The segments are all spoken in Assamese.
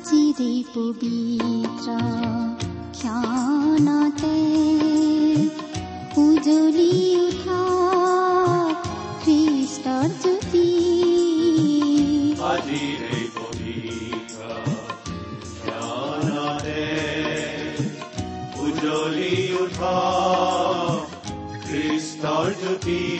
আজিৰে পবিত্ৰ ক্ষণতে উজলি উঠা খ্ৰীষ্টৰ জ্যোতি উঠা খ্ৰীষ্টৰ জ্যোতি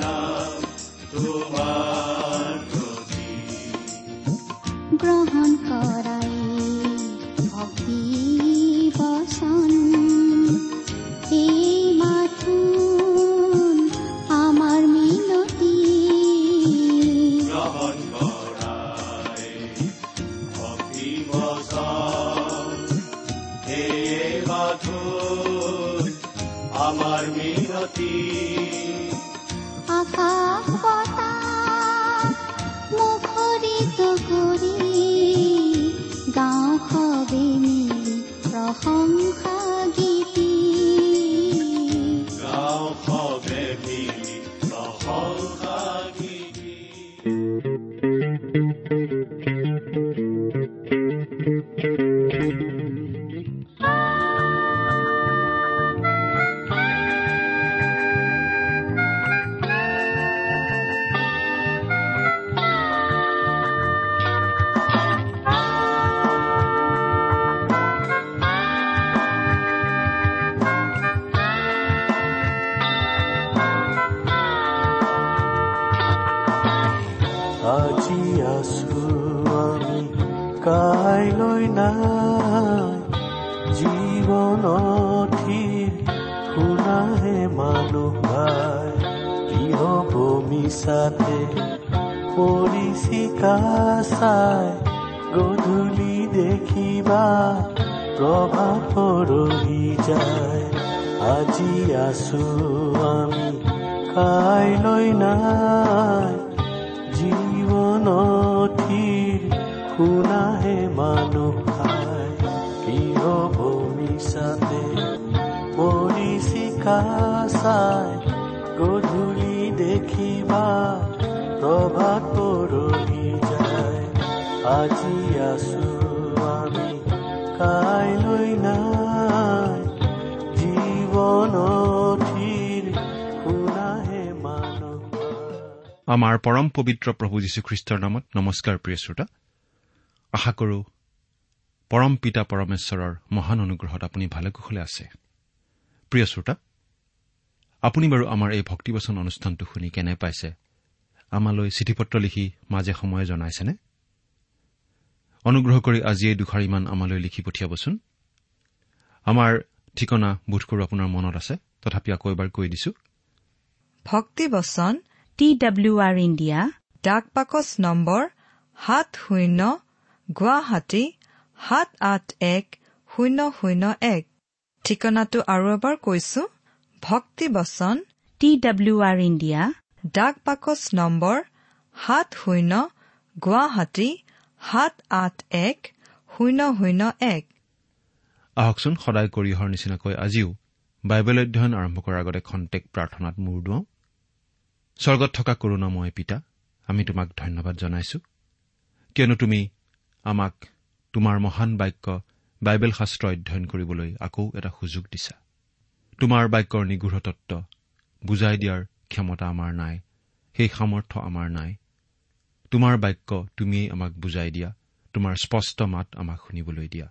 গ্ৰহণ কৰাই মানুহ ভাই কি হ'ব মিছাতে? পৰিচিকা চাই গধূলি দেখিবা প্ৰভাৱ পৰহি যায়। আজি আছো আমি কাইলৈ নাই। জীৱনথিৰ শুনাহে মানুহ গধূলি দেখিবা প্ৰভাত পৰহি যায়। আজি আছো আমি কাইলৈ নাই। আমাৰ পৰম পবিত্ৰ প্ৰভু যীশুখ্ৰীষ্টৰ নামত নমস্কাৰ প্ৰিয় শ্ৰোতা। আশা কৰো পৰম পিতা পৰমেশ্বৰৰ মহান অনুগ্ৰহত আপুনি ভালে কুশলে আছে। প্ৰিয় শ্ৰোতা আপুনি বাৰু আমাৰ এই ভক্তিবচন অনুষ্ঠানটো শুনি কেনে পাইছে? আমালৈ চিঠি পত্ৰ লিখি মাজে সময়ে জনাইছেনে? অনুগ্ৰহ কৰি আজি এই দুষাৰিমান আমালৈ লিখি পঠিয়াবচোন। আমাৰ ঠিকনা বোধ কৰো আপোনাৰ মনত আছে তথাপি আকৌ এবাৰ কৈ দিছো। ভক্তিবচন টি ডাব্লিউ আৰ ইণ্ডিয়া ডাক পাকচ নম্বৰ সাত শূন্য গুৱাহাটী সাত আঠ এক শূন্য শূন্য এক। ঠিকনাটো আৰু এবাৰ কৈছো। ভক্তিবচন টি ডাব্লিউ আৰ ইণ্ডিয়া ডাক পাকচ নম্বৰ সাত শূন্য গুৱাহাটী সাত আঠ এক শূন্য শূন্য এক আহকচোন সদায় কৰি অহাৰ নিচিনাকৈ আজিও বাইবেল অধ্যয়ন আৰম্ভ কৰাৰ আগতে খন্তেক প্ৰাৰ্থনাত মূৰ দুৱাওঁ। স্বৰ্গত থকা কৰোণাময় পিতা আমি তোমাক ধন্যবাদ জনাইছো। কিয়নো তুমি আমাক তোমাৰ মহান বাক্য বাইবেল শাস্ত্ৰ অধ্যয়ন কৰিবলৈ আকৌ এটা সুযোগ দিছা। তোমাৰ বাক্যৰ নিগূঢ় তত্ব বুজাই দিয়াৰ ক্ষমতা আমাৰ নাই। সেই সামৰ্থ্য আমাৰ নাই। তোমাৰ বাক্য তুমিয়েই আমাক বুজাই দিয়া। তোমাৰ স্পষ্ট মাত আমাক শুনিবলৈ দিয়া।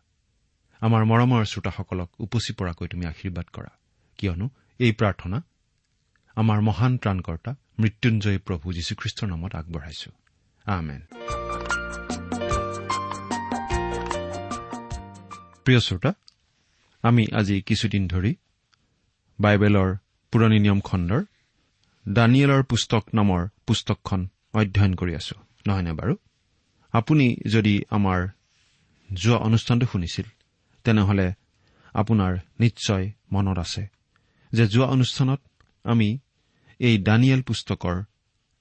আমাৰ মৰমৰ শ্ৰোতাসকলক উপচি পৰাকৈ তুমি আশীৰ্বাদ কৰা। কিয়নো এই প্ৰাৰ্থনা আমাৰ মহান ত্ৰাণকৰ্তা মৃত্যুঞ্জয়ী প্ৰভু যীশুখ্ৰীষ্টৰ নামত আগবঢ়াইছো। আমেন। প্ৰিয় শ্ৰোতা আমি আজি কিছুদিন ধৰি বাইবেলৰ পুৰণি নিয়ম খণ্ডৰ দানিয়েলৰ পুস্তক নামৰ পুস্তকখন অধ্যয়ন কৰি আছো। নহয়নে বাৰু? আপুনি যদি আমাৰ যোৱা অনুষ্ঠানটো শুনিছিল তেনেহলে আপোনাৰ নিশ্চয় মনত আছে যে যোৱা অনুষ্ঠানত আমি এই দানিয়েল পুস্তকৰ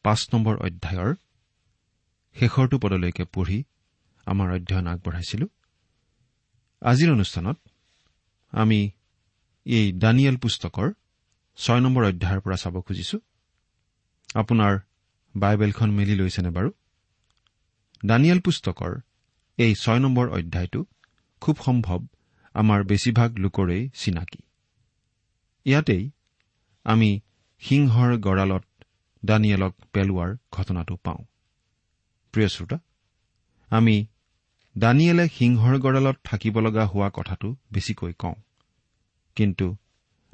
পাঁচ নম্বৰ অধ্যায়ৰ শেষৰটো পদলৈকে পঢ়ি আমাৰ অধ্যয়ন আগবঢ়াইছিলো। আজিৰ অনুষ্ঠানত আমি এই দানিয়েল পুস্তকৰ ছয় নম্বৰ অধ্যায়ৰ পৰা চাব খুজিছো। আপোনাৰ বাইবেলখন মেলি লৈছেনে বাৰু? দানিয়েল পুস্তকৰ এই ছয় নম্বৰ অধ্যায়টো খুব সম্ভৱ আমাৰ বেছিভাগ লোকৰেই চিনাকি। ইয়াতেই আমি সিংহৰ গঁড়ালত দানিয়েলক পেলোৱাৰ ঘটনাটো পাওঁ। প্ৰিয় শ্ৰোতা আমি দানিয়েলে সিংহৰ গঁড়ালত থাকিব লগা হোৱা কথাটো বেছিকৈ কওঁ। কিন্তু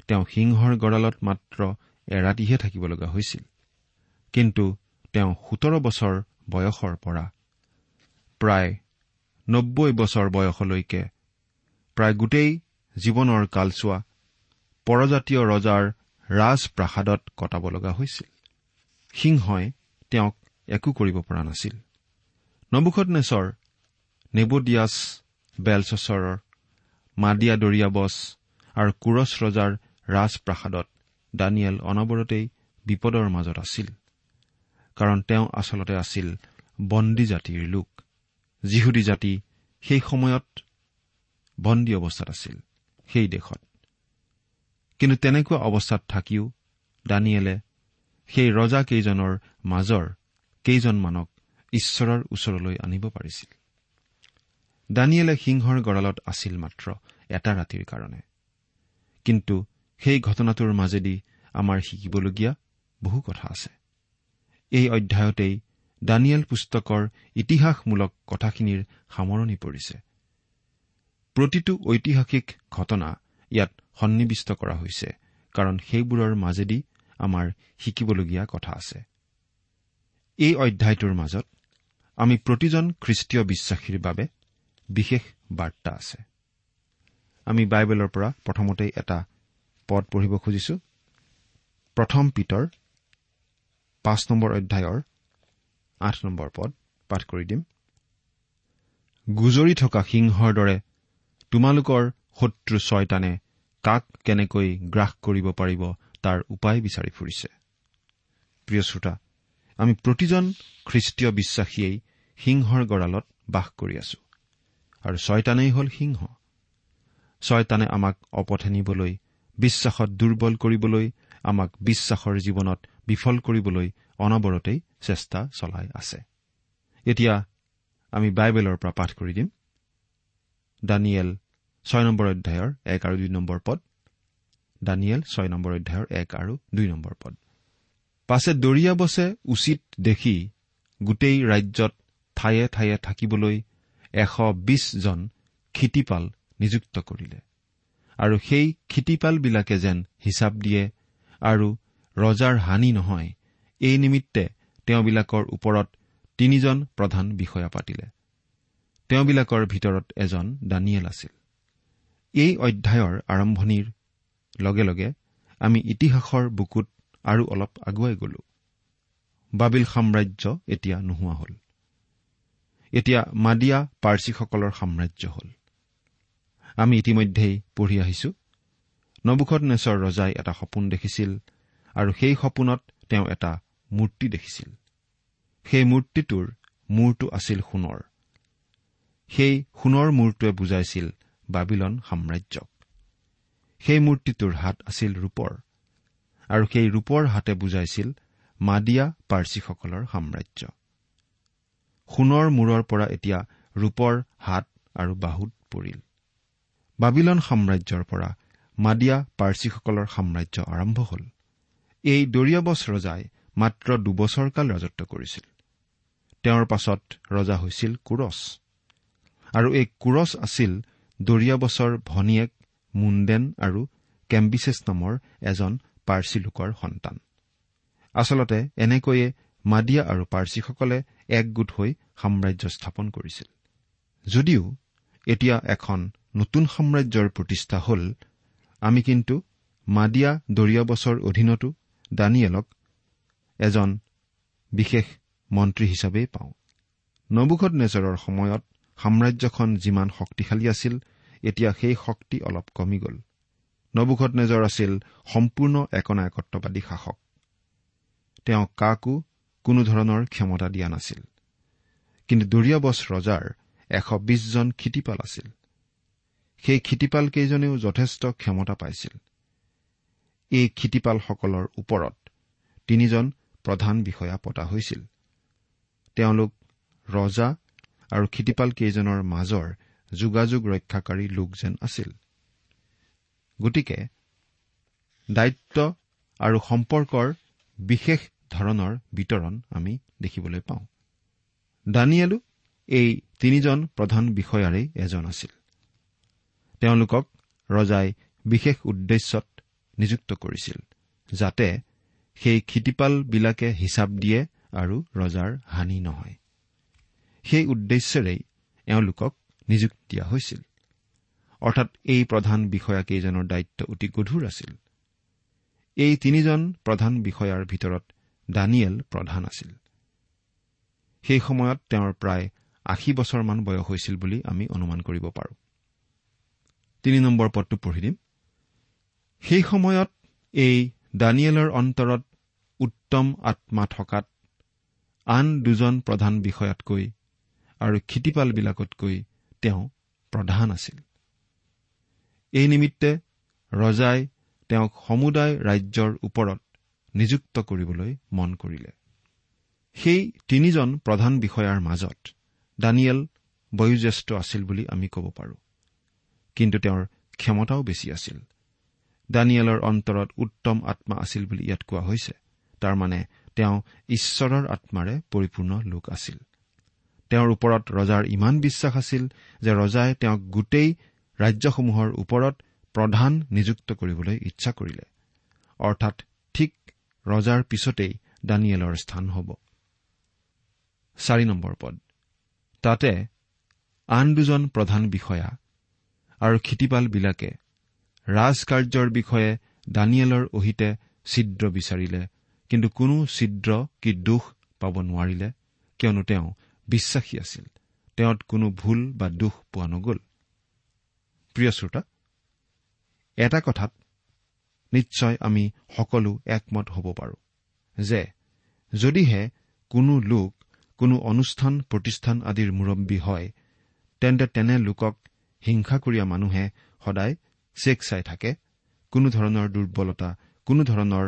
তেওঁ সিংহৰ গঁড়ালত মাত্ৰ এৰাতিহে থাকিব লগা হৈছিল। কিন্তু তেওঁ সোতৰ বছৰ বয়সৰ পৰা প্ৰায় নব্বৈ বছৰ বয়সলৈকে প্ৰায় গোটেই জীৱনৰ কালচোৱা পৰজাতীয় ৰজাৰ ৰাজপ্ৰাসাদত কটাব লগা হৈছিল। সিংহই তেওঁক একো কৰিব পৰা নাছিল। নবুখত নেচৰ নেবদিয়াছ বেলচছৰৰ মাদিয়া দৰিয়াবছ আৰু কুৰছ ৰজাৰ ৰাজপ্ৰাসাদত দানিয়েল অনবৰতেই বিপদৰ মাজত আছিল। কাৰণ তেওঁ আচলতে আছিল বন্দী জাতিৰ লোক। যিহুদী জাতি সেই সময়ত বন্দী অৱস্থাত আছিল সেই দেশত। কিন্তু তেনেকুৱা অৱস্থাত থাকিও দানিয়েলে সেই ৰজাকেইজনৰ মাজৰ কেইজনমানক ঈশ্বৰৰ ওচৰলৈ আনিব পাৰিছিল। দানিয়েলে সিংহৰ গঁড়ালত আছিল মাত্ৰ এটা ৰাতিৰ কাৰণে। কিন্তু সেই ঘটনাটোৰ মাজেদি আমাৰ শিকিবলগীয়া বহু কথা আছে। এই অধ্যায়তেই দানিয়েল পুস্তকৰ ইতিহাসমূলক কথাখিনিৰ সামৰণি পৰিছে। প্ৰতিটো ঐতিহাসিক ঘটনা ইয়াত সন্নিৱিষ্ট কৰা হৈছে কাৰণ সেইবোৰৰ মাজেদি আমাৰ শিকিবলগীয়া কথা আছে। এই অধ্যায়টোৰ মাজত আমি প্ৰতিজন খ্ৰীষ্টীয় বিশ্বাসীৰ বাবে বিশেষ বাৰ্তা আছে। আমি বাইবেলৰ পৰা প্ৰথমতেই এটা পদ পঢ়িব খুজিছো। প্ৰথম পিতৰ পাঁচ নম্বৰ অধ্যায়ৰ আঠ নম্বৰ পদ পাঠ কৰি দিম। গুজৰি থকা সিংহৰ দৰে তোমালোকৰ শত্ৰু ছয়তানে কাক কেনেকৈ গ্ৰাস কৰিব পাৰিব তাৰ উপায় বিচাৰি ফুৰিছে। প্ৰিয় শ্ৰোতা আমি প্ৰতিজন খ্ৰীষ্টীয় বিশ্বাসীয়েই সিংহৰ গঁড়ালত বাস কৰি আছো। আৰু ছয়তানেই হ'ল সিংহ। ছয়তানে আমাক অপথে নিবলৈ বিশ্বাসত দুৰ্বল কৰিবলৈ আমাক বিশ্বাসৰ জীৱনত বিফল কৰিবলৈ অনবৰতেই চেষ্টা চলাই আছে। এতিয়া আমি বাইবেলৰ পৰা পাঠ কৰি দিম। দানিয়েল ছয় নম্বৰ অধ্যায়ৰ এক আৰু দুই নম্বৰ পদ। দানিয়েল ছয় নম্বৰ অধ্যায়ৰ এক আৰু দুই নম্বৰ পদ। পাছে দৰিয়া বছে উচিত দেখি গোটেই ৰাজ্যত ঠায়ে ঠায়ে থাকিবলৈ এশ বিশজন ক্ষিতিপাল নিযুক্ত কৰিলে। আৰু সেই ক্ষিতিপালবিলাকে যেন হিচাপ দিয়ে আৰু ৰজাৰ হানি নহয় এই নিমিত্তে তেওঁবিলাকৰ ওপৰত তিনিজন প্ৰধান বিষয়া পাতিলে। তেওঁবিলাকৰ ভিতৰত এজন দানিয়েল আছিল। এই অধ্যায়ৰ আৰম্ভণিৰ লগে লগে আমি ইতিহাসৰ বুকুত আৰু অলপ আগুৱাই গলো। বাবিল সাম্ৰাজ্য এতিয়া নোহোৱা হ'ল। এতিয়া মাদিয়া পাৰ্চীসকলৰ সাম্ৰাজ্য হ'ল। আমি ইতিমধ্যেই পঢ়ি আহিছো। নবুখত ৰজাই এটা সপোন দেখিছিল আৰু সেই সপোনত তেওঁ এটা মূৰ্তি দেখিছিল। সেই মূৰ্তিটোৰ মূৰটো আছিল সোণৰ। সেই সোণৰ মূৰটোৱে বুজাইছিল বাবিলন সাম্ৰাজ্যক। সেই মূৰ্তিটোৰ হাত আছিল ৰূপৰ আৰু সেই ৰূপৰ হাতে বুজাইছিল মাদিয়া পাৰ্চীসকলৰ সাম্ৰাজ্য। সোণৰ মূৰৰ পৰা এতিয়া ৰূপৰ হাত আৰু বাহুত পৰিল। বাবিলন সাম্ৰাজ্যৰ পৰা মাদিয়া পাৰ্চীসকলৰ সাম্ৰাজ্য আৰম্ভ হ'ল। এই দৰিয়াবছ ৰজাই মাত্ৰ দুবছৰ কাল ৰাজত্ব কৰিছিল। তেওঁৰ পাছত ৰজা হৈছিল কুৰছ। আৰু এই কুৰছ আছিল দৰিয়াবছৰ ভনীয়েক মুণ্ডেন আৰু কেম্বিছেছ নামৰ এজন পাৰ্চী লোকৰ সন্তান। আচলতে এনেকৈয়ে মাদিয়া আৰু পাৰ্চীসকলে একগোট হৈ সাম্ৰাজ্য স্থাপন কৰিছিল। যদিও এতিয়া এখন নতুন সাম্ৰাজ্যৰ প্ৰতিষ্ঠা হল। আমি কিন্তু মাদিয়া দৰিয়াবছৰ অধীনতো দানিয়েলক এজন বিশেষ মন্ত্ৰী হিচাপেই পাওঁ। নবুখত নেজৰৰ সময়ত সাম্ৰাজ্যখন যিমান শক্তিশালী আছিল এতিয়া সেই শক্তি অলপ কমি গ'ল। নবুখত নেজৰ আছিল সম্পূৰ্ণ একনায়কত্ববাদী শাসক। তেওঁ কাকো কোনো ধৰণৰ ক্ষমতা দিয়া নাছিল। কিন্তু দৰিয়াবছ ৰজাৰ এশ বিশজন ক্ষিতিপাল আছিল। সেই ক্ষিতিপাল কেইজনেও যথেষ্ট ক্ষমতা পাইছিল। এই ক্ষিতিপালসকলৰ ওপৰত তিনিজন প্ৰধান বিষয়া পতা হৈছিল। তেওঁলোক ৰজা আৰু ক্ষিতিপাল কেইজনৰ মাজৰ যোগাযোগ ৰক্ষাকাৰী লোক যেন আছিল। গতিকে দায়িত্ব আৰু সম্পৰ্কৰ বিশেষ ধৰণৰ বিতৰণ আমি দেখিবলৈ পাওঁ। দানিয়েলো এই তিনিজন প্ৰধান বিষয়াৰেই এজন আছিল। তেওঁলোকক ৰজাই বিশেষ উদ্দেশ্যত নিযুক্ত কৰিছিল যাতে সেই ক্ষিতিপালবিলাকে হিচাপ দিয়ে আৰু ৰজাৰ হানি নহয়। সেই উদ্দেশ্যেৰেই এওঁলোকক নিযুক্তি দিয়া হৈছিল। অৰ্থাৎ এই প্ৰধান বিষয়াকেইজনৰ দায়িত্ব অতি গধুৰ আছিল। এই তিনিজন প্ৰধান বিষয়াৰ ভিতৰত দানিয়েল প্ৰধান আছিল। সেই সময়ত তেওঁৰ প্ৰায় আশী বছৰমান বয়স হৈছিল বুলি আমি অনুমান কৰিব পাৰোঁ। তিনি নম্বৰ পদটো পঢ়ি দিম। সেই সময়ত এই দানিয়েলৰ অন্তৰত উত্তম আত্মা থকাত আন দুজন প্ৰধান বিষয়াতকৈ আৰু ক্ষিতিপালবিলাকতকৈ তেওঁ প্ৰধান আছিল। এই নিমিত্তে ৰজাই তেওঁক সমুদায় ৰাজ্যৰ ওপৰত নিযুক্ত কৰিবলৈ মন কৰিলে। সেই তিনিজন প্ৰধান বিষয়াৰ মাজত দানিয়েল বয়োজ্যেষ্ঠ আছিল বুলি আমি ক'ব পাৰোঁ। কিন্তু তেওঁৰ ক্ষমতাও বেছি আছিল। দানিয়েলৰ অন্তৰত উত্তম আত্মা আছিল বুলি ইয়াত কোৱা হৈছে। তাৰমানে তেওঁ ঈশ্বৰৰ আত্মাৰে পৰিপূৰ্ণ লোক আছিল। তেওঁৰ ওপৰত ৰজাৰ ইমান বিশ্বাস আছিল যে ৰজাই তেওঁক গোটেই ৰাজ্যসমূহৰ ওপৰত প্ৰধান নিযুক্ত কৰিবলৈ ইচ্ছা কৰিলে। অৰ্থাৎ ঠিক ৰজাৰ পিছতেই দানিয়েলৰ স্থান হ'ব। তাতে আন দুজন প্ৰধান বিষয়া আৰু ক্ষিতিপালবিলাকে ৰাজকাৰ্যৰ বিষয়ে দানিয়েলৰ অহিতে ছিদ্ৰ বিচাৰিলে। কিন্তু কোনো ছিদ্ৰ কি দোষ পাব নোৱাৰিলে? কিয়নো তেওঁ বিশ্বাসী আছিল। তেওঁত কোনো ভুল বা দোষ পোৱা নগ'ল। প্ৰিয় শ্ৰোতা এটা কথাত নিশ্চয় আমি সকলো একমত হ'ব পাৰোঁ যে যদিহে কোনো লোক কোনো অনুষ্ঠান প্ৰতিষ্ঠান আদিৰ মুৰব্বী হয় তেন্তে তেনে লোকক হিংসাকুৰীয়া মানুহে সদায় চেক চাই থাকে। কোনো ধৰণৰ দুৰ্বলতা কোনো ধৰণৰ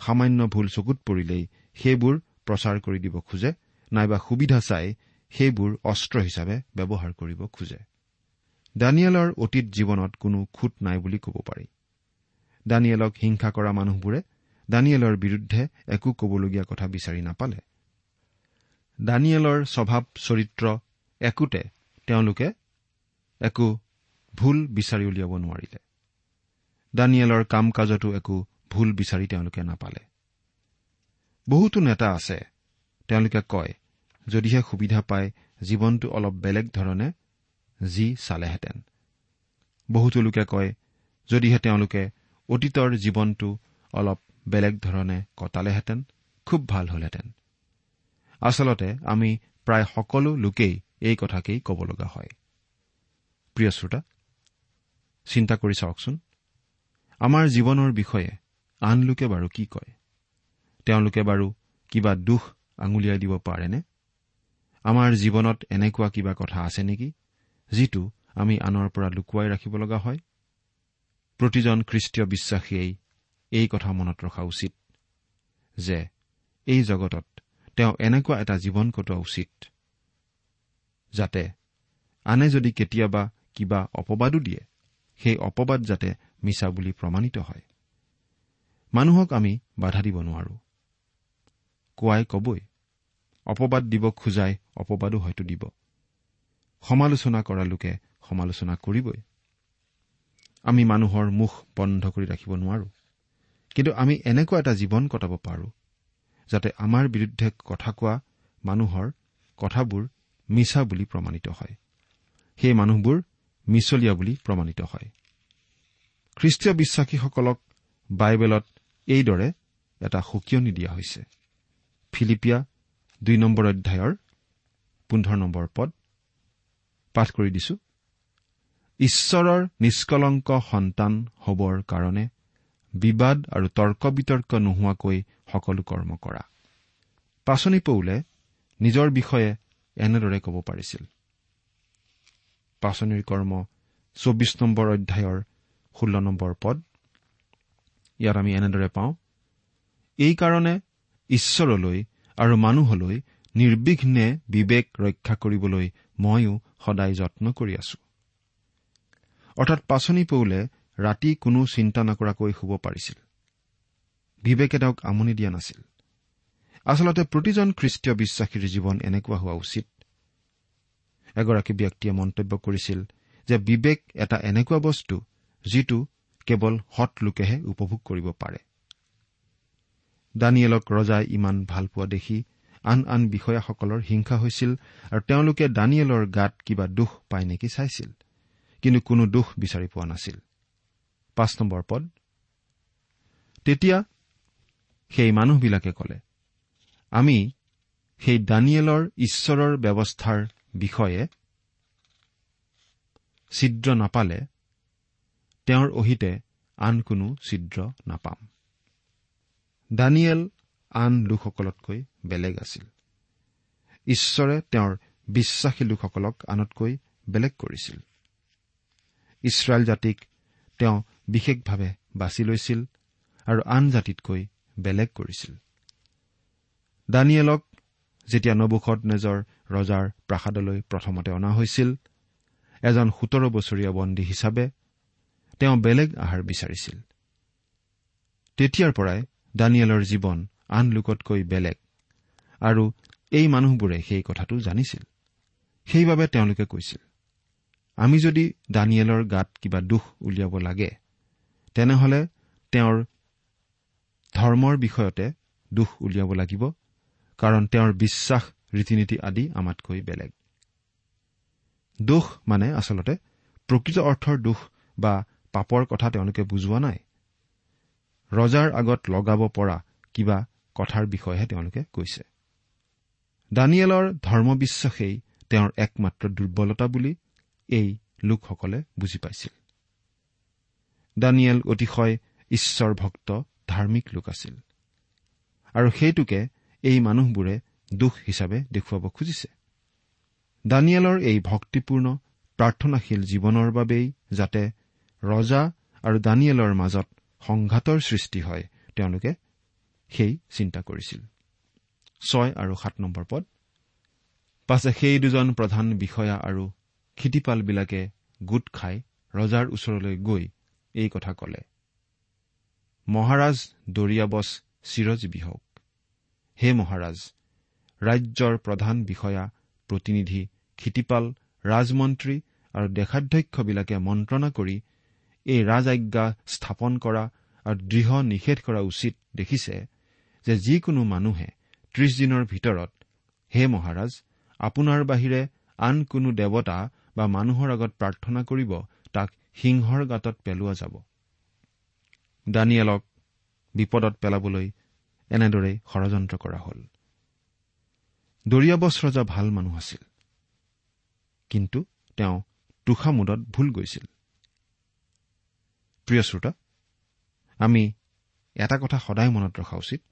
সামান্য ভুল চকুত পৰিলেই সেইবোৰ প্ৰচাৰ কৰি দিব খোজে নাইবা সুবিধা চাই সেইবোৰ অস্ত্ৰ হিচাপে ব্যৱহাৰ কৰিব খোজে। দানিয়েলৰ অতীত জীৱনত কোনো খুট নাই বুলি ক'ব পাৰি। দানিয়েলক হিংসা কৰা মানুহবোৰে দানিয়েলৰ বিৰুদ্ধে একো কবলগীয়া কথা বিচাৰি নাপালে। দানিয়েলৰ স্বভাৱ চৰিত্ৰ একোতে তেওঁলোকে একো ভুল বিচাৰি উলিয়াব নোৱাৰিলে। দানিয়েলৰ কাম কাজতো একো ভুল বিচাৰি তেওঁলোকে নাপালে। বহুতো নেতা আছে তেওঁলোকে কয় যদিহে সুবিধা পায় জীৱনটো অলপ বেলেগ ধৰণে যি চালেহেঁতেন। বহুতো লোকে কয় যদিহে তেওঁলোকে অতীতৰ জীৱনটো অলপ বেলেগ ধৰণে কটালেহেঁতেন খুব ভাল হলহেঁতেন। আচলতে আমি প্ৰায় সকলো লোকেই এই কথাকেই ক'ব লগা হয়। প্ৰিয় শ্ৰোতা চিন্তা কৰি চাওকচোন আমাৰ জীৱনৰ বিষয়ে আন লোকে বাৰু কি কয়? তেওঁলোকে বাৰু কিবা দুখ আঙুলিয়াই দিব পাৰেনে? আমাৰ জীৱনত এনেকুৱা কিবা কথা আছে নেকি যিটো আমি আনৰ পৰা লুকুৱাই ৰাখিব লগা হয়? প্ৰতিজন খ্ৰীষ্টীয় বিশ্বাসীয়ে এই কথা মনত ৰখা উচিত যে এই জগতত তেওঁ এনেকুৱা এটা জীৱন কটোৱা উচিত যাতে আনে যদি কেতিয়াবা কিবা অপবাদো দিয়ে সেই অপবাদ যাতে মিছা বুলি প্ৰমাণিত হয়। মানুহক আমি বাধা দিব নোৱাৰো। কোৱাই কবই অপবাদ দিব খোজাই অপবাদো হয়তো দিব। সমালোচনা কৰা লোকে সমালোচনা কৰিবই। আমি মানুহৰ মুখ বন্ধ কৰি ৰাখিব নোৱাৰো। কিন্তু আমি এনেকুৱা এটা জীৱন কটাব পাৰো যাতে আমাৰ বিৰুদ্ধে কথা কোৱা মানুহৰ কথাবোৰ মিছা বুলি প্ৰমাণিত হয়। সেই মানুহবোৰ মিছলীয়া বুলি প্ৰমাণিত হয়। খ্ৰীষ্টীয় বিশ্বাসীসকলক বাইবেলত এইদৰে এটা সকিয়নি দিয়া হৈছে। ফিলিপিয়া দুই নম্বৰ অধ্যায়ৰ পোন্ধৰ নম্বৰ পদ। পাঠ কৰি দিছো। ঈশ্বৰৰ নিষ্কলংক সন্তান হবৰ কাৰণে বিবাদ আৰু তৰ্ক বিতৰ্ক নোহোৱাকৈ সকলো কৰ্ম কৰা। পাচনি পৌলে নিজৰ বিষয়ে এনেদৰে ক'ব পাৰিছিল। পাচনিৰ কৰ্ম চৌবিছ নম্বৰ অধ্যায়ৰ ষোল্ল নম্বৰ পদ। ইয়াত আমি এনেদৰে পাওঁ এইকাৰণে ঈশ্বৰলৈ আৰু মানুহলৈ নিৰ্বিঘ্নে বিবেক ৰক্ষা কৰিবলৈ ময়ো সদায় যত্ন কৰি আছো। অৰ্থাৎ পাচনি পৌলে ৰাতি কোনো চিন্তা নকৰাকৈ শুব পাৰিছিল। বিবেকে তেওঁক আমনি দিয়া নাছিল। আচলতে প্ৰতিজন খ্ৰীষ্টীয় বিশ্বাসীৰ জীৱন এনেকুৱা হোৱা উচিত এগৰাকী ব্যক্তিয়ে মন্তব্য কৰিছিল যে বিবেক এটা এনেকুৱা বস্তু যিটো কেৱল সৎ লোকেহে উপভোগ কৰিব পাৰে। দানিয়েলক ৰজাই ইমান ভাল পোৱা দেখি আন আন বিষয়াসকলৰ হিংসা হৈছিল আৰু তেওঁলোকে দানিয়েলৰ গাত কিবা দোষ পায় নেকি চাইছিল। কিন্তু কোনো দোষ বিচাৰি পোৱা নাছিল। তেতিয়া সেই মানুহবিলাকে কলে আমি সেই দানিয়েলৰ ঈশ্বৰৰ ব্যৱস্থাৰ বিষয়ে ছিদ্ৰ নাপালে তেওঁৰ অহিতে আন কোনো ছিদ্ৰ নাপাম। দানিয়েল আন লোকসকলতকৈ বেলেগ আছিল। ঈশ্বৰে তেওঁৰ বিশ্বাসী লোকসকলক আনতকৈ বেলেগ কৰিছিল। ইছৰাইল জাতিক তেওঁ বিশেষভাৱে বাছি লৈছিল আৰু আন জাতিতকৈ বেলেগ কৰিছিল। দানিয়েলক যেতিয়া নবুখত নেজৰ ৰজাৰ প্ৰাসাদলৈ প্ৰথমতে অনা হৈছিল এজন সোতৰ বছৰীয়া বন্দী হিচাপে তেওঁ বেলেগ আহাৰ বিচাৰিছিল। তেতিয়াৰ পৰাই দানিয়েলৰ জীৱন আন লোকতকৈ বেলেগ আৰু এই মানুহবোৰে সেই কথাটো জানিছিল। সেইবাবে তেওঁলোকে কৈছিল আমি যদি দানিয়েলৰ গাত কিবা দুখ উলিয়াব লাগে তেনেহলে তেওঁৰ ধৰ্মৰ বিষয়তে দুখ উলিয়াব লাগিব কাৰণ তেওঁৰ বিশ্বাস ৰীতি নীতি আদি আমাতকৈ বেলেগ। দোষ মানে আচলতে প্ৰকৃত অৰ্থৰ দোষ বা পাপৰ কথা তেওঁলোকে বুজোৱা নাই। ৰজাৰ আগত লগাব পৰা কিবা কথাৰ বিষয়েহে তেওঁলোকে কৈছে। দানিয়েলৰ ধৰ্মবিশ্বাসেই তেওঁৰ একমাত্ৰ দুৰ্বলতা বুলি এই লোকসকলে বুজি পাইছিল। দানিয়েল অতিশয় ঈশ্বৰ ভক্ত ধাৰ্মিক লোক আছিল। আৰু সেইটোকে এই মানুহবোৰে দোষ হিচাপে দেখুৱাব খুজিছে। দানিয়েলৰ এই ভক্তিপূৰ্ণ প্ৰাৰ্থনাশীল জীৱনৰ বাবেই যাতে ৰজা আৰু দানিয়েলৰ মাজত সংঘাতৰ সৃষ্টি হয় তেওঁলোকে সেই চিন্তা কৰিছিল। ছয় আৰু সাত নম্বৰ পদ। পাছে সেই দুজন প্ৰধান বিষয়া আৰু ক্ষিতিপালবিলাকে গোট খাই ৰজাৰ ওচৰলৈ গৈ এই কথা কলে মহাৰাজ দৰিয়াবছ চিৰজীৱী হওক। হে মহাৰাজ ৰাজ্যৰ প্ৰধান বিষয়া প্ৰতিনিধি ক্ষিতিপাল ৰাজমন্ত্ৰী আৰু দেশাধ্যক্ষবিলাকে মন্ত্ৰণা কৰি এই ৰাজআজ্ঞা স্থাপন কৰা আৰু দৃঢ় নিষেধ কৰা উচিত দেখিছে যে যিকোনো মানুহে ত্ৰিশ দিনৰ ভিতৰত হে মহাৰাজ আপোনাৰ বাহিৰে আন কোনো দেৱতা বা মানুহৰ আগত প্ৰাৰ্থনা কৰিব তাক সিংহৰ গাঁতত পেলোৱা যাব। দানিয়েলক বিপদত পেলাবলৈ এনেদৰেই ষড়যন্ত্ৰ কৰা হল। দৰিয়াবছ ৰজা ভাল মানুহ আছিল। কিন্তু তেওঁ তুষামোদত ভুল গৈছিল। প্ৰিয় শ্ৰোতা আমি এটা কথা সদায় মনত ৰখা উচিত।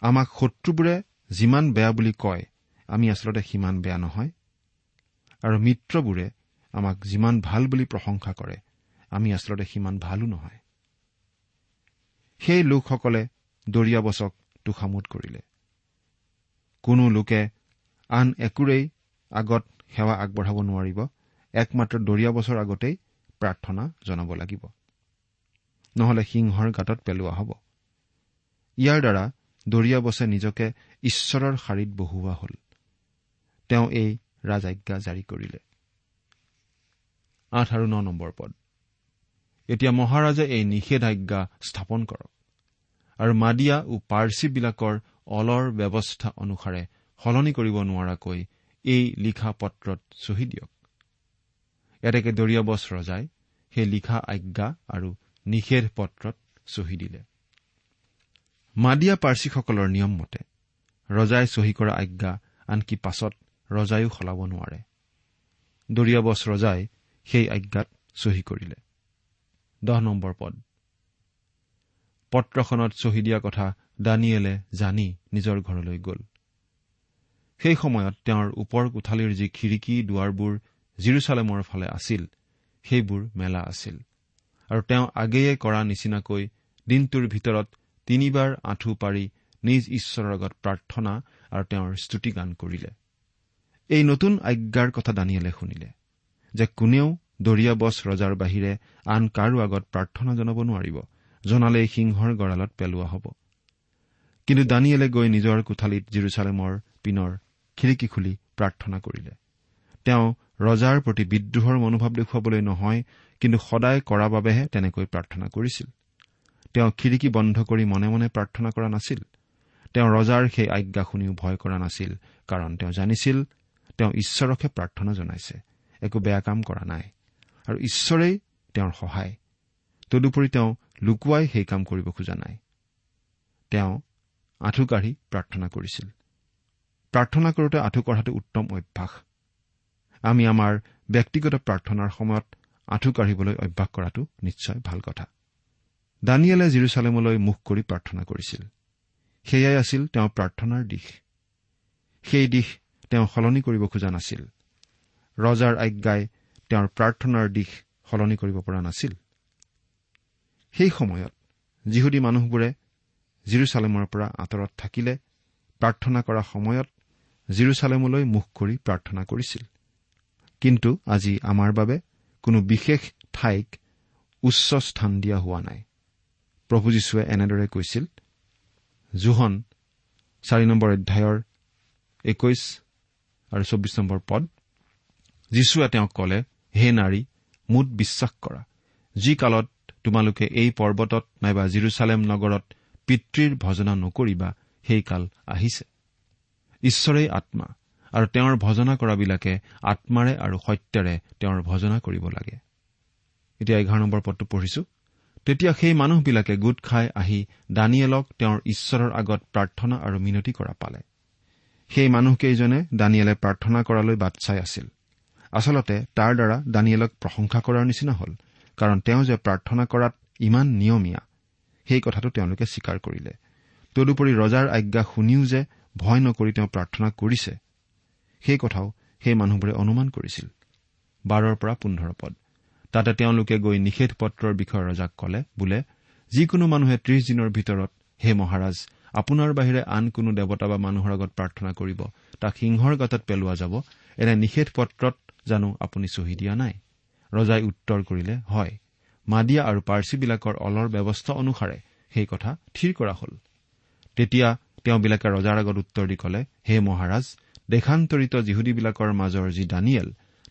আমাক শত্ৰুবোৰে যিমান বেয়া বুলি কয় আমি আচলতে সিমান বেয়া নহয়। আৰু মিত্ৰবোৰে আমাক যিমান ভাল বুলি প্ৰশংসা কৰে আমি আচলতে সিমান ভালো নহয়। সেই লোকসকলে দৰিয়াবছক তোষামোদ কৰিলে। কোনো লোকে আন একোৰেই আগত সেৱা আগবঢ়াব নোৱাৰিব। একমাত্ৰ দৰিয়াবছৰ আগতেই প্ৰাৰ্থনা জনাব লাগিব। নহলে সিংহৰ গাঁতত পেলোৱা হ'ব। ইয়াৰ দ্বাৰা দৰিয়াবছে নিজকে ঈশ্বৰৰ শাৰীত বহুওৱা হ'ল। তেওঁ এই ৰাজআজ্ঞা জাৰি কৰিলে। আঠ আৰু ন নম্বৰ পদ। এতিয়া মহাৰাজে এই নিষেধাজ্ঞা স্থাপন কৰক। আৰু মাডিয়া ও পাৰ্চীবিলাকৰ অলৰ ব্যৱস্থা অনুসাৰে সলনি কৰিব নোৱাৰাকৈ এই লিখা পত্ৰত চহী দিয়ক। এতেকে দৰিয়াবছ ৰজাই সেই লিখা আজ্ঞা আৰু নিষেধ পত্ৰত চহী দিলে। মাদিয়া পাৰ্চীসকলৰ নিয়ম মতে ৰজাই চহী কৰা আজ্ঞা আনকি পাছত ৰজায়ো সলাব নোৱাৰে। দৰিয়াবছ ৰজাই সেই আজ্ঞাত চহী কৰিলে। দহ নম্বৰ পদ। পত্ৰখনত চহী দিয়া কথা দানিয়েলে জানি নিজৰ ঘৰলৈ গ'ল। সেই সময়ত তেওঁৰ ওপৰ কোঠালীৰ যি খিৰিকী দুৱাৰবোৰ জিৰচালেমৰ ফালে আছিল সেইবোৰ মেলা আছিল। আৰু তেওঁ আগেয়ে কৰা নিচিনাকৈ দিনটোৰ ভিতৰত তিনিবাৰ আঁঠু পাৰি নিজ ঈশ্বৰৰ আগত প্ৰাৰ্থনা আৰু তেওঁৰ স্তুতিগান কৰিলে। এই নতুন আজ্ঞাৰ কথা দানিয়েলে শুনিলে যে কোনেও দৰিয়াবছ ৰজাৰ বাহিৰে আন কাৰো আগত প্ৰাৰ্থনা জনাব নোৱাৰিব। জনালেই সিংহৰ গঁড়ালত পেলোৱা হ'ব। কিন্তু দানিয়েলে গৈ নিজৰ কোঠালিত জিৰচালেমৰ পিনৰ খিৰিকী খুলি প্ৰাৰ্থনা কৰিলে। তেওঁ ৰজাৰ প্ৰতি বিদ্ৰোহৰ মনোভাৱ দেখুৱাবলৈ নহয় কিন্তু সদায় কৰা বাবেহে তেনেকৈ প্ৰাৰ্থনা কৰিছিল। তেওঁ খিৰিকী বন্ধ কৰি মনে মনে প্ৰাৰ্থনা কৰা নাছিল। তেওঁ ৰজাৰ সেই আজ্ঞা শুনিও ভয় কৰা নাছিল কাৰণ তেওঁ জানিছিল তেওঁ ঈশ্বৰকহে প্ৰাৰ্থনা জনাইছে একো বেয়া কাম কৰা নাই। আৰু ঈশ্বৰেই তেওঁৰ সহায়। তদুপৰি তেওঁ লুকুৱাই সেই কাম কৰিব খোজা নাই। তেওঁ আঁঠু কাঢ়ি প্ৰাৰ্থনা কৰিছিল। প্ৰাৰ্থনা কৰোঁতে আঁঠু কঢ়াটো উত্তম অভ্যাস। আমি আমাৰ ব্যক্তিগত প্ৰাৰ্থনাৰ সময়ত আঁঠু কাঢ়িবলৈ অভ্যাস কৰাটো নিশ্চয় ভাল কথা। দানিয়েলে জিৰচালেমলৈ মুখ কৰি প্ৰাৰ্থনা কৰিছিল। সেয়াই আছিল তেওঁৰ প্ৰাৰ্থনাৰ দিশ। সেই দিশ তেওঁ সলনি কৰিব খোজা নাছিল। ৰজাৰ আজ্ঞাই তেওঁৰ প্ৰাৰ্থনাৰ দিশ সলনি কৰিব পৰা নাছিল। সেই সময়ত যিহুদী মানুহবোৰে জিৰচালেমৰ পৰা আঁতৰত থাকিলে প্ৰাৰ্থনা কৰা সময়ত জিৰচালেমলৈ মুখ কৰি প্ৰাৰ্থনা কৰিছিল। কিন্তু আজি আমাৰ বাবে কোনো বিশেষ ঠাইক উচ্চ স্থান দিয়া হোৱা নাই। প্ৰভু যীশুৱে এনেদৰে কৈছিল জোহন চাৰি নম্বৰ অধ্যায়ৰ একৈশ আৰু চৌবিশ নম্বৰ পদ যীশুৱে তেওঁক কলে হে নাৰী মোত বিশ্বাস কৰা। যি কালত তোমালোকে এই পৰ্বতত নাইবা জিৰচালেম নগৰত পিতৃৰ ভজনা নকৰিবা সেই কাল আহিছে। ঈশ্বৰেই আত্মা আৰু তেওঁৰ ভজনা কৰাবিলাকে আত্মাৰে আৰু সত্যৰে তেওঁৰ ভজনা কৰিব লাগে। এতিয়া এঘাৰ নম্বৰ পদটো পঢ়িছো। তেতিয়া সেই মানুহবিলাকে গোট খাই আহি দানিয়েলক তেওঁৰ ঈশ্বৰৰ আগত প্ৰাৰ্থনা আৰু মিনতি কৰা পালে। সেই মানুহকেইজনে দানিয়েলে প্ৰাৰ্থনা কৰালৈ বাট চাই আছিল। আচলতে তাৰ দ্বাৰা দানিয়েলক প্ৰশংসা কৰাৰ নিচিনা হ'ল। কাৰণ তেওঁ যে প্ৰাৰ্থনা কৰাত ইমান নিয়মীয়া সেই কথাটো তেওঁলোকে স্বীকাৰ কৰিলে। তদুপৰি ৰজাৰ আজ্ঞা শুনিও যে ভয় নকৰি তেওঁ প্ৰাৰ্থনা কৰিছে সেই কথাও সেই মানুহবোৰে অনুমান কৰিছিল। বাৰৰ পৰা পোন্ধৰ পদ। তাতে তেওঁলোকে গৈ নিষেধ পত্ৰৰ বিষয়ে ৰজাক কলে বোলে যিকোনো মানুহে ত্ৰিশ দিনৰ ভিতৰত হে মহাৰাজ আপোনাৰ বাহিৰে আন কোনো দেৱতা বা মানুহৰ আগত প্ৰাৰ্থনা কৰিব তাক সিংহৰ গাঁতত পেলোৱা যাব এনে নিষেধ পত্ৰত জানো আপুনি চহী দিয়া নাই? ৰজাই উত্তৰ কৰিলে হয় মাদিয়া আৰু পাৰ্চীবিলাকৰ অলৰ ব্যৱস্থা অনুসাৰে সেই কথা থিৰ কৰা হ'ল। তেতিয়া তেওঁবিলাকে ৰজাৰ আগত উত্তৰ দি কলে হে মহাৰাজ দেশান্তৰিত যিহুদীবিলাকৰ মাজৰ যি দানিয়েল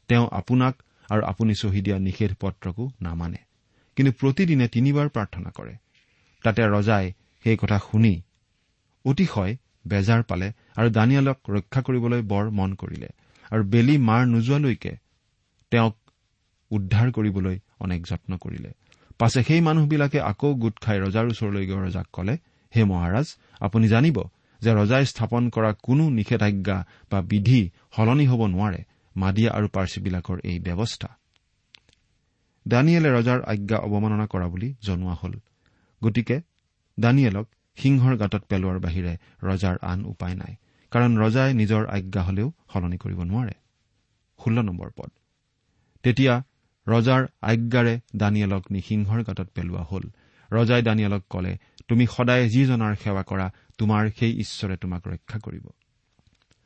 তেওঁ আপোনাক আৰু আপুনি চহী দিয়া নিষেধ পত্ৰকো নামানে। কিন্তু প্ৰতিদিনে তিনিবাৰ প্ৰাৰ্থনা কৰে। তাতে ৰজাই সেই কথা শুনি অতিশয় বেজাৰ পালে আৰু দানিয়েলক ৰক্ষা কৰিবলৈ বৰ মন কৰিলে আৰু বেলি মাৰ নোযোৱালৈকে তেওঁক উদ্ধাৰ কৰিবলৈ অনেক যত্ন কৰিলে। পাছে সেই মানুহবিলাকে আকৌ গোট খাই ৰজাৰ ওচৰলৈ গৈ ৰজাক কলে হে মহাৰাজ আপুনি জানিব যে ৰজাই স্থাপন কৰা কোনো নিষেধাজ্ঞা বা বিধি সলনি হ'ব নোৱাৰে মাদিয়া আৰু পাৰ্চীবিলাকৰ এই ব্যৱস্থা। দানিয়েলে ৰজাৰ আজ্ঞা অৱমাননা কৰা বুলি জনোৱা হ'ল। গতিকে দানিয়েলক সিংহৰ গাঁতত পেলোৱাৰ বাহিৰে ৰজাৰ আন উপায় নাই কাৰণ ৰজাই নিজৰ আজ্ঞা হলেও সলনি কৰিব নোৱাৰে। ষোল্ল নম্বৰ পদ। তেতিয়া ৰজাৰ আজ্ঞাৰে দানিয়েলক নি সিংহৰ গাঁতত পেলোৱা হ'ল। ৰজাই দানিয়েলক কলে তুমি সদায় যিজনাৰ সেৱা কৰা তোমাৰ সেই ঈশ্বৰে তোমাক ৰক্ষা কৰিব।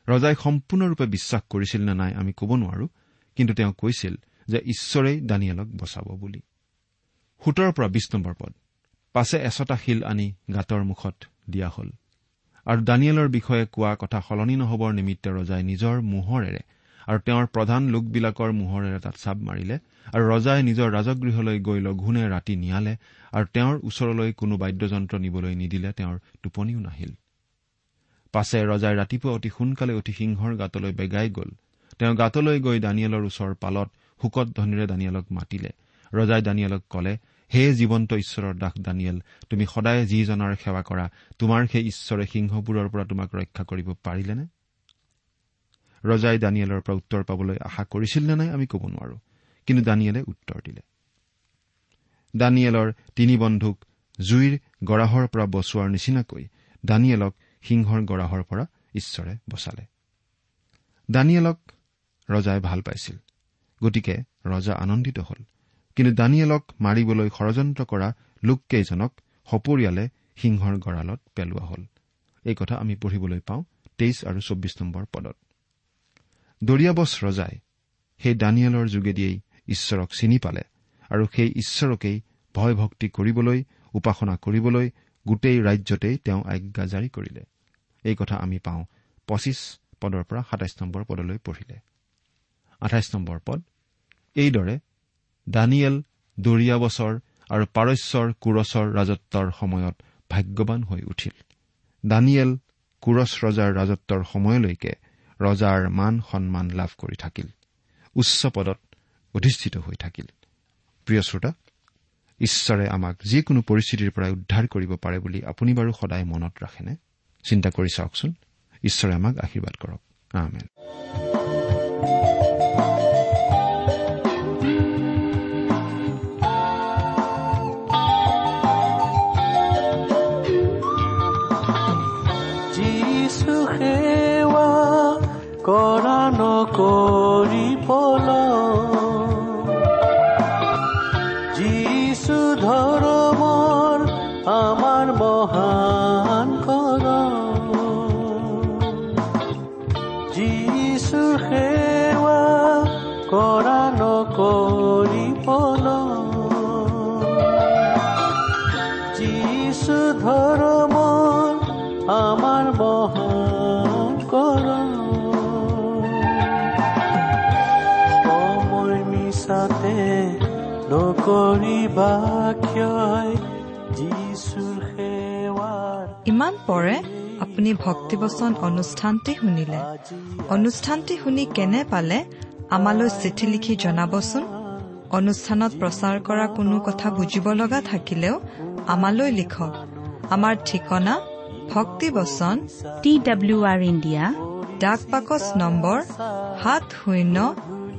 ৰজাই সম্পূৰ্ণৰূপে বিশ্বাস কৰিছিল নে নাই আমি ক'ব নোৱাৰো কিন্তু তেওঁ কৈছিল যে ঈশ্বৰেই দানিয়েলক বচাব বুলি। সোতৰ পৰা বিশ নম্বৰ পদ। পাছে এচটা শিল আনি গাঁতৰ মুখত দিয়া হ'ল। আৰু দানিয়েলৰ বিষয়ে কোৱা কথা সলনি নহবৰ নিমিত্তে ৰজাই নিজৰ মোহৰেৰে আৰু তেওঁৰ প্ৰধান লোকবিলাকৰ মোহৰেৰে তাত চাপ মাৰিলে আৰু ৰজাই নিজৰ ৰাজগৃহলৈ গৈ লঘোণে ৰাতি নিয়ালে আৰু তেওঁৰ ওচৰলৈ কোনো বাদ্যযন্ত্ৰ নিবলৈ নিদিলে তেওঁৰ টোপনিও নাহিল। পাছে ৰজাই ৰাতিপুৱা অতি সোনকালে উঠি সিংহৰ গাতলৈ বেগাই গ'ল। তেওঁ গাতলৈ গৈ দানিয়েলৰ ওচৰ পালত শোকত ধ্বনিৰে দানিয়েলক মাতিলে। ৰজাই দানিয়েলক কলে হে জীৱন্ত ঈশ্বৰৰ দাস দানিয়েল তুমি সদায় যিজনাৰ সেৱা কৰা তোমাৰ সেই ঈশ্বৰে সিংহবোৰৰ পৰা তোমাক ৰক্ষা কৰিব পাৰিলেনে? ৰজাই দানিয়েলৰ পৰা উত্তৰ পাবলৈ আশা কৰিছিল নে নাই আমি ক'ব নোৱাৰো। কিন্তু দানিয়েলে উত্তৰ দিলে। দানিয়েলৰ তিনি বন্ধুক জুইৰ গৰাহৰ পৰা বচোৱাৰ নিচিনাকৈ দানিয়েলক সিংহৰ গৰাহৰ পৰা ঈশ্বৰে বচালে। দানিয়েলক ৰজাই ভাল পাইছিল। গতিকে ৰজা আনন্দিত হ'ল। কিন্তু দানিয়েলক মাৰিবলৈ ষড়যন্ত্ৰ কৰা লোককেইজনক সপৰিয়ালে সিংহৰ গঁড়ালত পেলোৱা হ'ল। এই কথা আমি পঢ়িবলৈ পাওঁ তেইছ আৰু চৌব্বিছ নম্বৰ পদত। দৰিয়াবছ ৰজাই সেই দানিয়েলৰ যোগেদিয়েই ঈশ্বৰক চিনি পালে আৰু সেই ঈশ্বৰকেই ভয় ভক্তি কৰিবলৈ উপাসনা কৰিবলৈ গোটেই ৰাজ্যতেই তেওঁ আজ্ঞা জাৰি কৰিলে। এই কথা আমি পাওঁ পঁচিছ পদৰ পৰা সাতাইছ নম্বৰ পদলৈ পঢ়িলে। আঠাইছ নম্বৰ পদ এইদৰে দানিয়েল দৰিয়া বছৰ আৰু পাৰস্যৰ কোৰছৰ ৰাজত্বৰ সময়ত ভাগ্যৱান হৈ উঠিল। দানিয়েল কোৰছ ৰজাৰ ৰাজত্বৰ সময়লৈকে ৰজাৰ মান সন্মান লাভ কৰি থাকিল। উচ্চ পদত অধিষ্ঠিত হৈ থাকিল। প্ৰিয় শ্ৰোতা ঈশ্বৰে আমাক যিকোনো পৰিস্থিতিৰ পৰাই উদ্ধাৰ কৰিব পাৰে বুলি আপুনি বাৰু সদায় মনত ৰাখেনে? চিন্তা কৰি চাওকচোন। ঈশ্বৰে আমাক আশীৰ্বাদ কৰক। সেৱাৰ ইমান পৰে আপুনি ভক্তিবচন অনুষ্ঠানটি শুনিলে। অনুষ্ঠানটি শুনি কেনে পালে আমালৈ চিঠি লিখি জনাবচোন? অনুষ্ঠানত প্ৰচাৰ কৰা কোনো কথা বুজিব লগা থাকিলেও আমালৈ লিখক। আমাৰ ঠিকনা ভক্তিবচন টি ডাব্লিউ আৰ ইণ্ডিয়া ডাক বাকচ নম্বৰ সাত শূন্য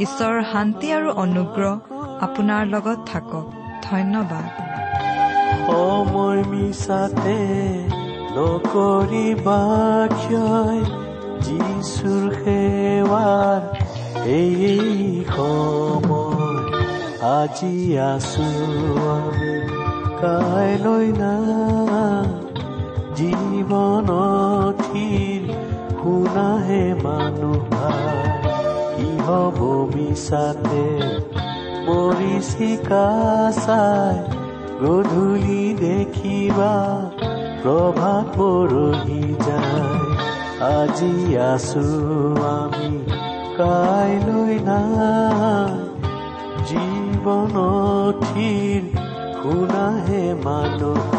ঈশ্বৰৰ শান্তি আৰু অনুগ্ৰহ আপোনাৰ লগত থাকক। ধন্যবাদ। সময় মিছাতে নকৰিবা ক্ষয় যিছুৰ সেৱাৰ এই সময় আজি আছো আমি। কাইলৈ না জীৱন থিৰ শুনাহে মানুহ হব মিছাতে মৰিচিকা চাই গধূলি দেখিবা প্ৰভাত পৰহি যায়। আজি আছো আমি কাইলৈ নাই। জীৱন থিৰ শুনাহে মানুহ